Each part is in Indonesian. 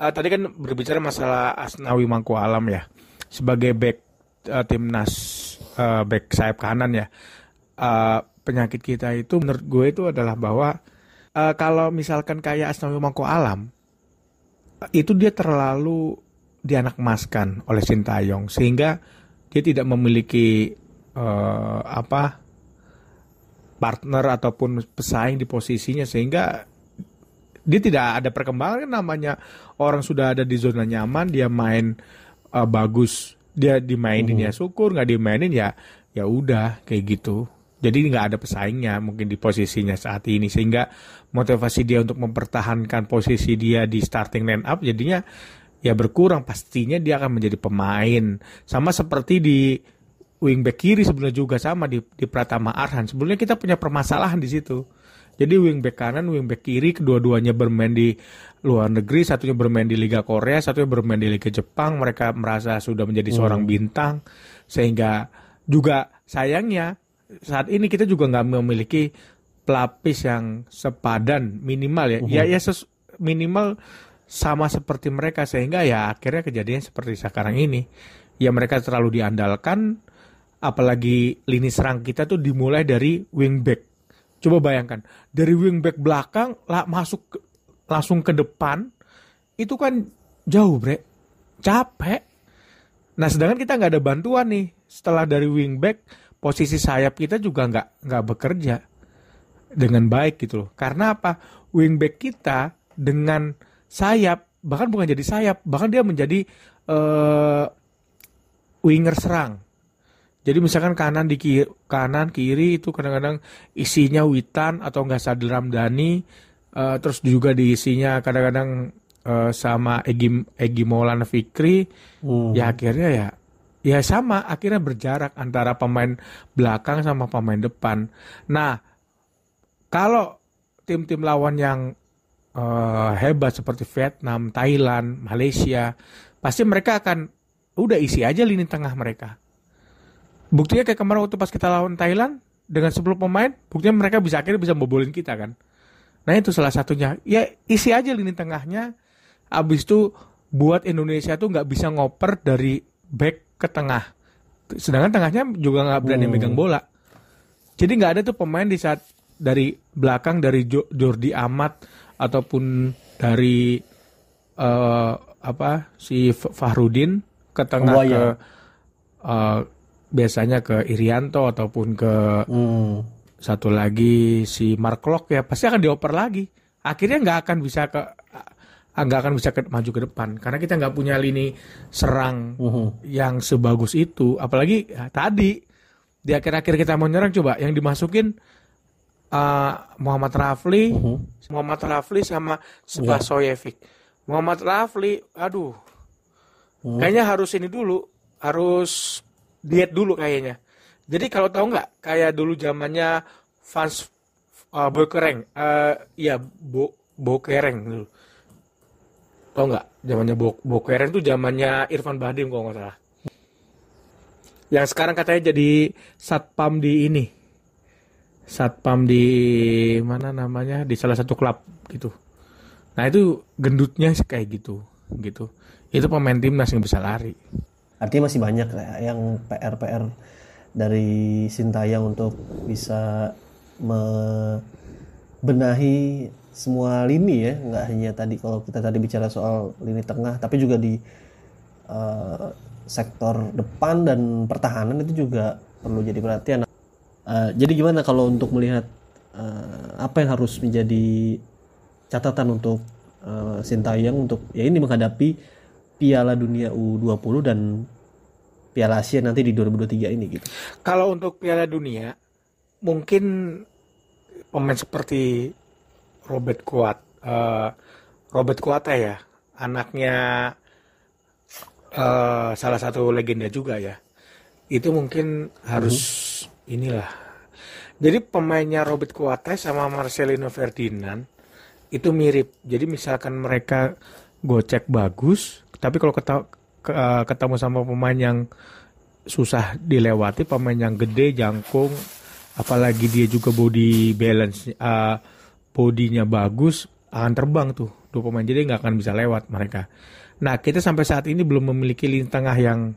uh, tadi kan berbicara masalah Asnawi Mangku Alam ya. Sebagai back uh, timnas uh, back sayap kanan ya. Uh, penyakit kita itu menurut gue itu adalah bahwa uh, kalau misalkan kayak Asnawi Mangku Alam itu dia terlalu dianakmaskan oleh Sintayong. Sehingga dia tidak memiliki uh, apa partner ataupun pesaing di posisinya. Sehingga dia tidak ada perkembangan kan namanya orang sudah ada di zona nyaman dia main uh, bagus dia dimainin uh. ya syukur nggak dimainin ya ya udah kayak gitu. Jadi nggak ada pesaingnya mungkin di posisinya saat ini sehingga motivasi dia untuk mempertahankan posisi dia di starting line up jadinya ya berkurang. Pastinya dia akan menjadi pemain. Sama seperti di wingback kiri sebenarnya juga sama di di Pratama Arhan. Sebelumnya kita punya permasalahan di situ jadi wingback kanan wingback kiri kedua-duanya bermain di luar negeri satunya bermain di Liga Korea satunya bermain di Liga Jepang mereka merasa sudah menjadi seorang hmm. bintang sehingga juga sayangnya saat ini kita juga nggak memiliki pelapis yang sepadan minimal ya. Uh-huh. Ya ya ses, minimal sama seperti mereka sehingga ya akhirnya kejadian seperti sekarang ini. Ya mereka terlalu diandalkan apalagi lini serang kita tuh dimulai dari wingback. Coba bayangkan, dari wingback belakang lah masuk ke, langsung ke depan itu kan jauh, Bre. Capek. Nah, sedangkan kita nggak ada bantuan nih. Setelah dari wingback posisi sayap kita juga nggak nggak bekerja dengan baik gitu loh. Karena apa? Wingback kita dengan sayap bahkan bukan jadi sayap, bahkan dia menjadi uh, winger serang. Jadi misalkan kanan di kiri, kanan kiri itu kadang-kadang isinya Witan atau nggak Sadil Ramdhani, uh, terus juga diisinya kadang-kadang uh, sama Egi Egi Maulana Fikri, hmm. ya akhirnya ya ya sama akhirnya berjarak antara pemain belakang sama pemain depan. Nah, kalau tim-tim lawan yang uh, hebat seperti Vietnam, Thailand, Malaysia, pasti mereka akan udah isi aja lini tengah mereka. Buktinya kayak kemarin waktu pas kita lawan Thailand dengan 10 pemain, buktinya mereka bisa akhirnya bisa membobolin kita kan. Nah itu salah satunya. Ya isi aja lini tengahnya. Abis itu buat Indonesia tuh nggak bisa ngoper dari back ke tengah. Sedangkan tengahnya juga nggak berani hmm. megang bola. Jadi nggak ada tuh pemain di saat dari belakang dari Jordi Amat ataupun dari uh, apa si Fahrudin ke tengah oh, ke uh, biasanya ke Irianto ataupun ke hmm. satu lagi si Mark Locke ya pasti akan dioper lagi. Akhirnya nggak akan bisa ke Ah, nggak akan bisa ke, maju ke depan karena kita nggak punya lini serang uh-huh. yang sebagus itu apalagi ya, tadi di akhir-akhir kita mau nyerang coba yang dimasukin uh, Muhammad Rafli uh-huh. Muhammad Rafli sama Spasoyevic yeah. Muhammad Rafli aduh uh-huh. kayaknya harus ini dulu harus diet dulu kayaknya jadi kalau tahu nggak kayak dulu zamannya fans uh, Bokereng uh, iya Bo Bokereng dulu Tau nggak? Zamannya Bok Bokeren tuh zamannya Irfan Bahdim kalau nggak salah. Yang sekarang katanya jadi satpam di ini. Satpam di mana namanya? Di salah satu klub gitu. Nah itu gendutnya kayak gitu, gitu. Itu pemain timnas yang bisa lari. Artinya masih banyak ya, yang PR-PR dari Sintayang untuk bisa membenahi semua lini ya. Nggak hanya tadi kalau kita tadi bicara soal lini tengah tapi juga di uh, sektor depan dan pertahanan itu juga perlu jadi perhatian. Uh, jadi gimana kalau untuk melihat uh, apa yang harus menjadi catatan untuk uh, Sintayong untuk ya ini menghadapi Piala Dunia U20 dan Piala Asia nanti di 2023 ini gitu. Kalau untuk Piala Dunia mungkin pemain seperti Robert Kuat uh, Robert Kuat ya anaknya uh, salah satu legenda juga ya itu mungkin harus hmm. inilah jadi pemainnya Robert Kuat sama Marcelino Ferdinand itu mirip jadi misalkan mereka gocek bagus tapi kalau ketemu, eh, ketemu sama pemain yang susah dilewati pemain yang gede jangkung apalagi dia juga body balance uh, bodinya bagus akan terbang tuh dua pemain jadi nggak akan bisa lewat mereka. Nah kita sampai saat ini belum memiliki lini tengah yang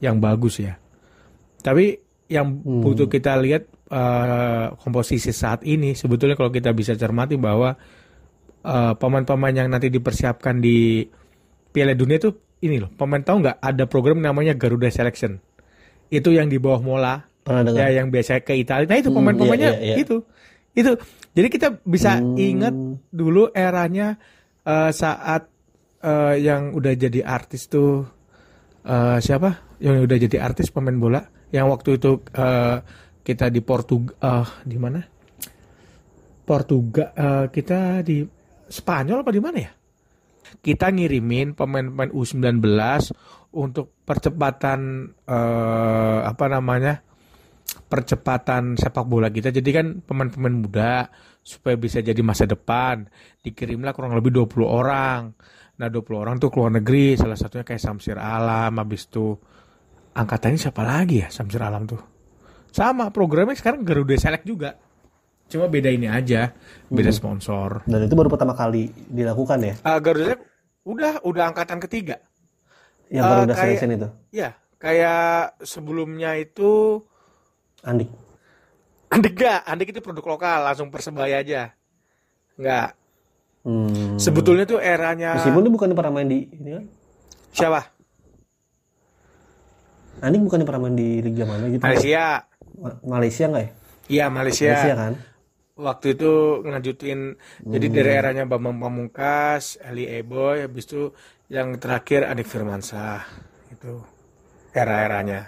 yang bagus ya. Tapi yang Hmm. butuh kita lihat eh, komposisi saat ini sebetulnya kalau kita bisa cermati bahwa eh, pemain-pemain yang nanti dipersiapkan di Piala Dunia itu ini loh pemain tahu nggak ada program namanya Garuda Selection? Itu yang di bawah Mola ya yang biasa ke Italia. Nah itu Hmm, pemain-pemainnya iya, iya, iya. itu. Itu. Jadi kita bisa Hmm. ingat dulu eranya eh, saat eh, yang udah jadi artis tuh eh, siapa? Yang udah jadi artis pemain bola yang waktu itu eh, kita di Portugal di mana? Portugal eh, kita di Spanyol apa di mana ya kita ngirimin pemain-pemain U19 untuk percepatan eh, apa namanya percepatan sepak bola kita. Jadi kan pemain-pemain muda supaya bisa jadi masa depan dikirimlah kurang lebih 20 orang. Nah 20 orang tuh keluar negeri salah satunya kayak Samsir Alam habis itu angkatannya siapa lagi ya Samsir Alam tuh? Sama programnya sekarang Garuda Select juga cuma beda ini aja beda sponsor Dan itu baru pertama kali dilakukan ya, Ah, Garuda Select udah udah angkatan ketiga yang baru udah kayak- selection itu. ya kayak sebelumnya itu Andik. Andik gak? Andik itu produk lokal, langsung persebaya aja. Enggak. Hmm. Sebetulnya tuh eranya Meskipun dia bukannya pernah main di ini kan? siapa? Andik bukannya pernah main di liga mana gitu? Malaysia. Ma- Malaysia nggak ya? Iya, Malaysia. Malaysia kan? Waktu itu ngelanjutin jadi Hmm. dari eranya Bambang Pamungkas, Eli Eboy, habis itu yang terakhir Andik Firmansyah. Itu era-eranya.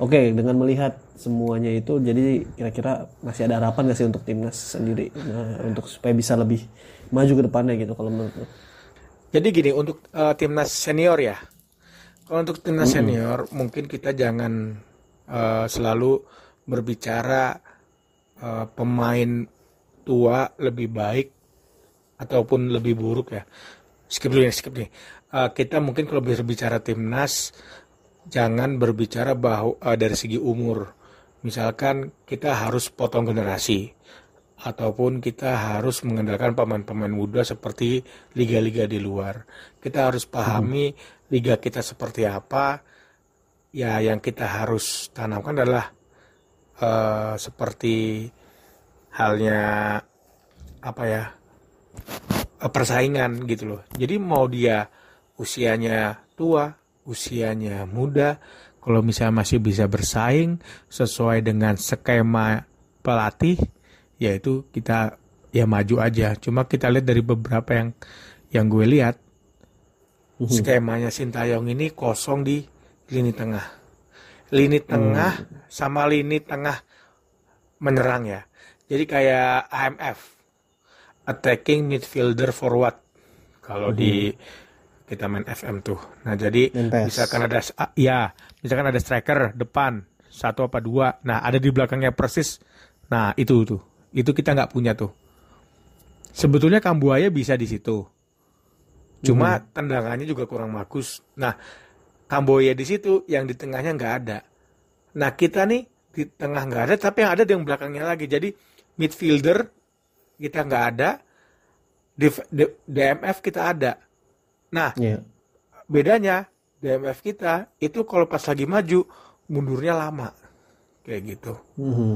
Oke, dengan melihat semuanya itu, jadi kira-kira masih ada harapan nggak sih untuk timnas sendiri Nah, untuk supaya bisa lebih maju ke depannya gitu kalau menurut lo? Jadi gini untuk eh, timnas senior ya. Kalau untuk timnas senior mungkin kita jangan eh, selalu berbicara eh, pemain tua lebih baik ataupun lebih buruk ya. Skip dulu ya, skip nih. Eh, kita mungkin kalau berbicara timnas jangan berbicara bahwa eh, dari segi umur. Misalkan kita harus potong generasi ataupun kita harus mengandalkan pemain-pemain muda seperti liga-liga di luar. Kita harus pahami liga kita seperti apa. Ya, yang kita harus tanamkan adalah eh, seperti halnya apa ya eh, persaingan gitu loh. Jadi mau dia usianya tua, usianya muda, kalau misalnya masih bisa bersaing sesuai dengan skema pelatih, yaitu kita ya maju aja. Cuma kita lihat dari beberapa yang yang gue lihat skemanya Sintayong ini kosong di lini tengah. Lini tengah sama lini tengah menyerang ya. Jadi kayak AMF attacking midfielder forward kalau di kita main FM tuh. Nah, jadi Main PES. misalkan ada ya, misalkan ada striker depan satu apa dua. Nah, ada di belakangnya persis. Nah, itu tuh. Itu kita nggak punya tuh. Sebetulnya Kambuaya bisa di situ. Cuma tendangannya juga kurang bagus. Nah, Kamboya di situ, yang di tengahnya nggak ada. Nah, kita nih di tengah nggak ada, tapi yang ada di yang belakangnya lagi. Jadi midfielder kita nggak ada, di, di- DMF kita ada. Nah, Iya. bedanya DMF kita itu kalau pas lagi maju mundurnya lama, kayak gitu. Mhm.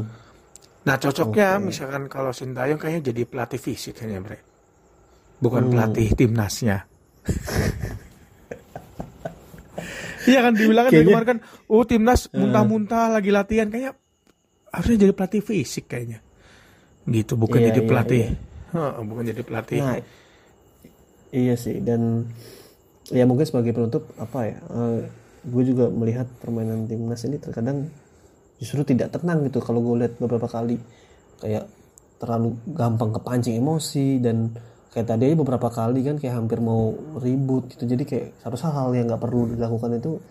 Nah, cocoknya misalkan kalau Sintayong kayaknya jadi pelatih fisik kayaknya, Bre. Bukan Hmm. pelatih timnasnya. Iya kan dibilang kan Kayaknya- kemarin kan, oh timnas muntah-muntah lagi latihan kayaknya harusnya jadi pelatih fisik kayaknya. Gitu, bukan Iya, jadi iya, pelatih. iya. Heeh, bukan jadi pelatih. Nah, iya sih dan ya mungkin sebagai penutup apa ya? eh, gue juga melihat permainan timnas ini terkadang justru tidak tenang gitu kalau gue lihat beberapa kali kayak terlalu gampang kepancing emosi dan kayak tadi aja beberapa kali kan kayak hampir mau ribut gitu. Jadi kayak seharusnya hal yang nggak perlu dilakukan itu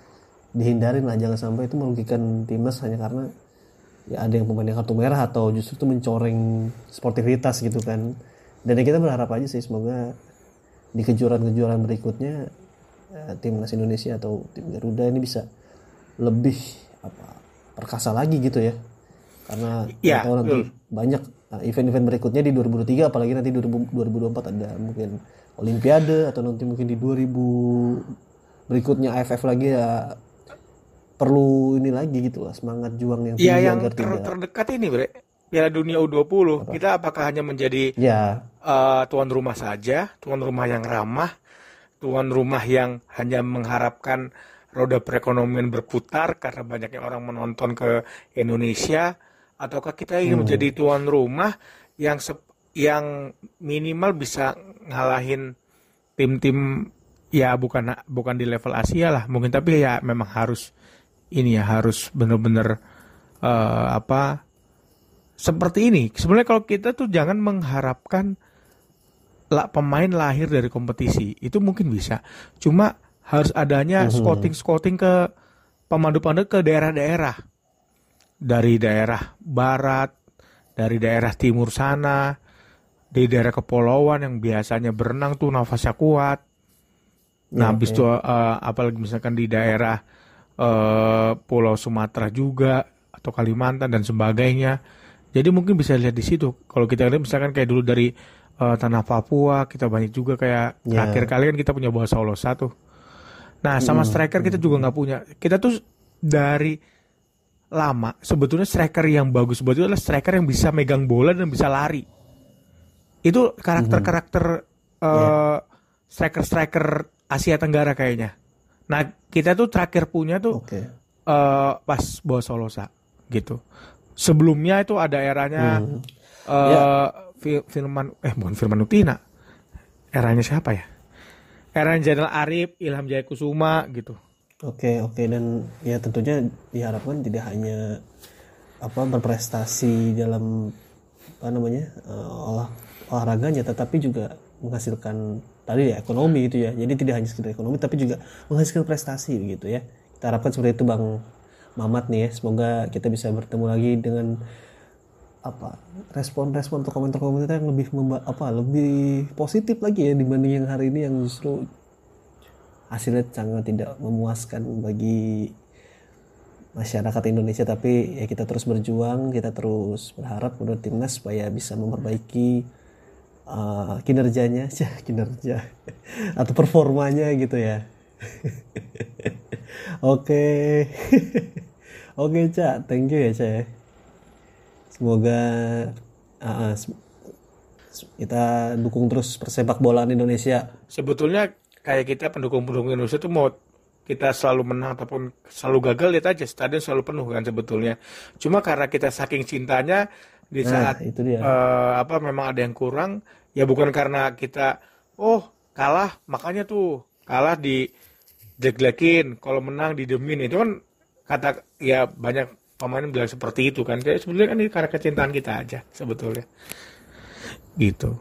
dihindarin lah jangan sampai itu merugikan timnas hanya karena ya ada yang pemainnya kartu merah atau justru itu mencoreng sportivitas gitu kan. Dan ya kita berharap aja sih semoga di kejuaraan-kejuaraan berikutnya eh, timnas Indonesia atau tim Garuda ini bisa lebih apa perkasa lagi gitu ya. Karena Ya, kita tahu nanti betul. banyak event-event berikutnya di 2023 apalagi nanti 2000, 2024 ada mungkin Olimpiade atau nanti mungkin di 2000 berikutnya AFF lagi ya perlu ini lagi gitu lah semangat juang yang Ya tinggi yang agar ter- tidak terdekat ini bre. Piala Dunia U20 kita apakah hanya menjadi ya. eh, tuan rumah saja, tuan rumah yang ramah, tuan rumah yang hanya mengharapkan roda perekonomian berputar karena banyaknya orang menonton ke Indonesia, ataukah kita ingin menjadi tuan rumah yang sep- yang minimal bisa ngalahin tim-tim ya bukan bukan di level Asia lah mungkin tapi ya memang harus ini ya harus bener-bener eh, apa seperti ini. Sebenarnya kalau kita tuh jangan mengharapkan lah pemain lahir dari kompetisi. Itu mungkin bisa. Cuma harus adanya scouting scouting ke pemandu-pemandu ke daerah-daerah dari daerah barat dari daerah timur sana di daerah kepulauan yang biasanya berenang tuh nafasnya kuat. Nah Ya, habis itu eh, apalagi misalkan di daerah eh, Pulau Sumatera juga atau Kalimantan dan sebagainya. Jadi mungkin bisa lihat di situ. Kalau kita lihat misalkan kayak dulu dari eh, tanah Papua kita banyak juga kayak Ya. terakhir kali kan kita punya Bawa Solo satu. Nah sama striker kita juga nggak punya. Kita tuh dari lama. Sebetulnya striker yang bagus sebetulnya adalah striker yang bisa megang bola dan bisa lari. Itu karakter-karakter eh, striker-striker Asia Tenggara kayaknya. Nah kita tuh terakhir punya tuh oke. eh, pas bawa Solosa gitu. Sebelumnya itu ada eranya Hmm. eh Fil- Firman eh bukan Firman Utina. Eranya siapa ya? Eranya Zainal Arif Ilham Jaya Kusuma gitu Oke oke dan ya tentunya diharapkan tidak hanya apa berprestasi dalam apa namanya eh, olah olahraganya tetapi juga menghasilkan tadi ya ekonomi gitu ya. Jadi tidak hanya sekedar ekonomi tapi juga menghasilkan prestasi gitu ya. Kita harapkan seperti itu bang Mamat nih ya. Semoga kita bisa bertemu lagi dengan apa respon-respon atau komentar-komentar yang lebih apa lebih positif lagi ya dibanding yang hari ini yang justru hasilnya sangat tidak memuaskan bagi masyarakat Indonesia. Tapi ya kita terus berjuang kita terus berharap menurut timnas supaya bisa memperbaiki uh, kinerjanya Cah, kinerja atau performanya gitu ya. Oke. Oke cak thank you ya cak ya. semoga uh, sem- kita dukung terus persepak bolaan Indonesia. Sebetulnya kayak kita pendukung-pendukung Indonesia tuh mau kita selalu menang ataupun selalu gagal lihat aja stadion selalu penuh kan sebetulnya. Cuma karena kita saking cintanya di nah saat itu dia. eh, apa memang ada yang kurang ya bukan karena kita oh kalah makanya tuh kalah di jelek-jelekin kalau menang didemin. Itu kan kata ya banyak pemain bilang seperti itu kan. Jadi sebetulnya kan ini karena kecintaan kita aja sebetulnya. Gitu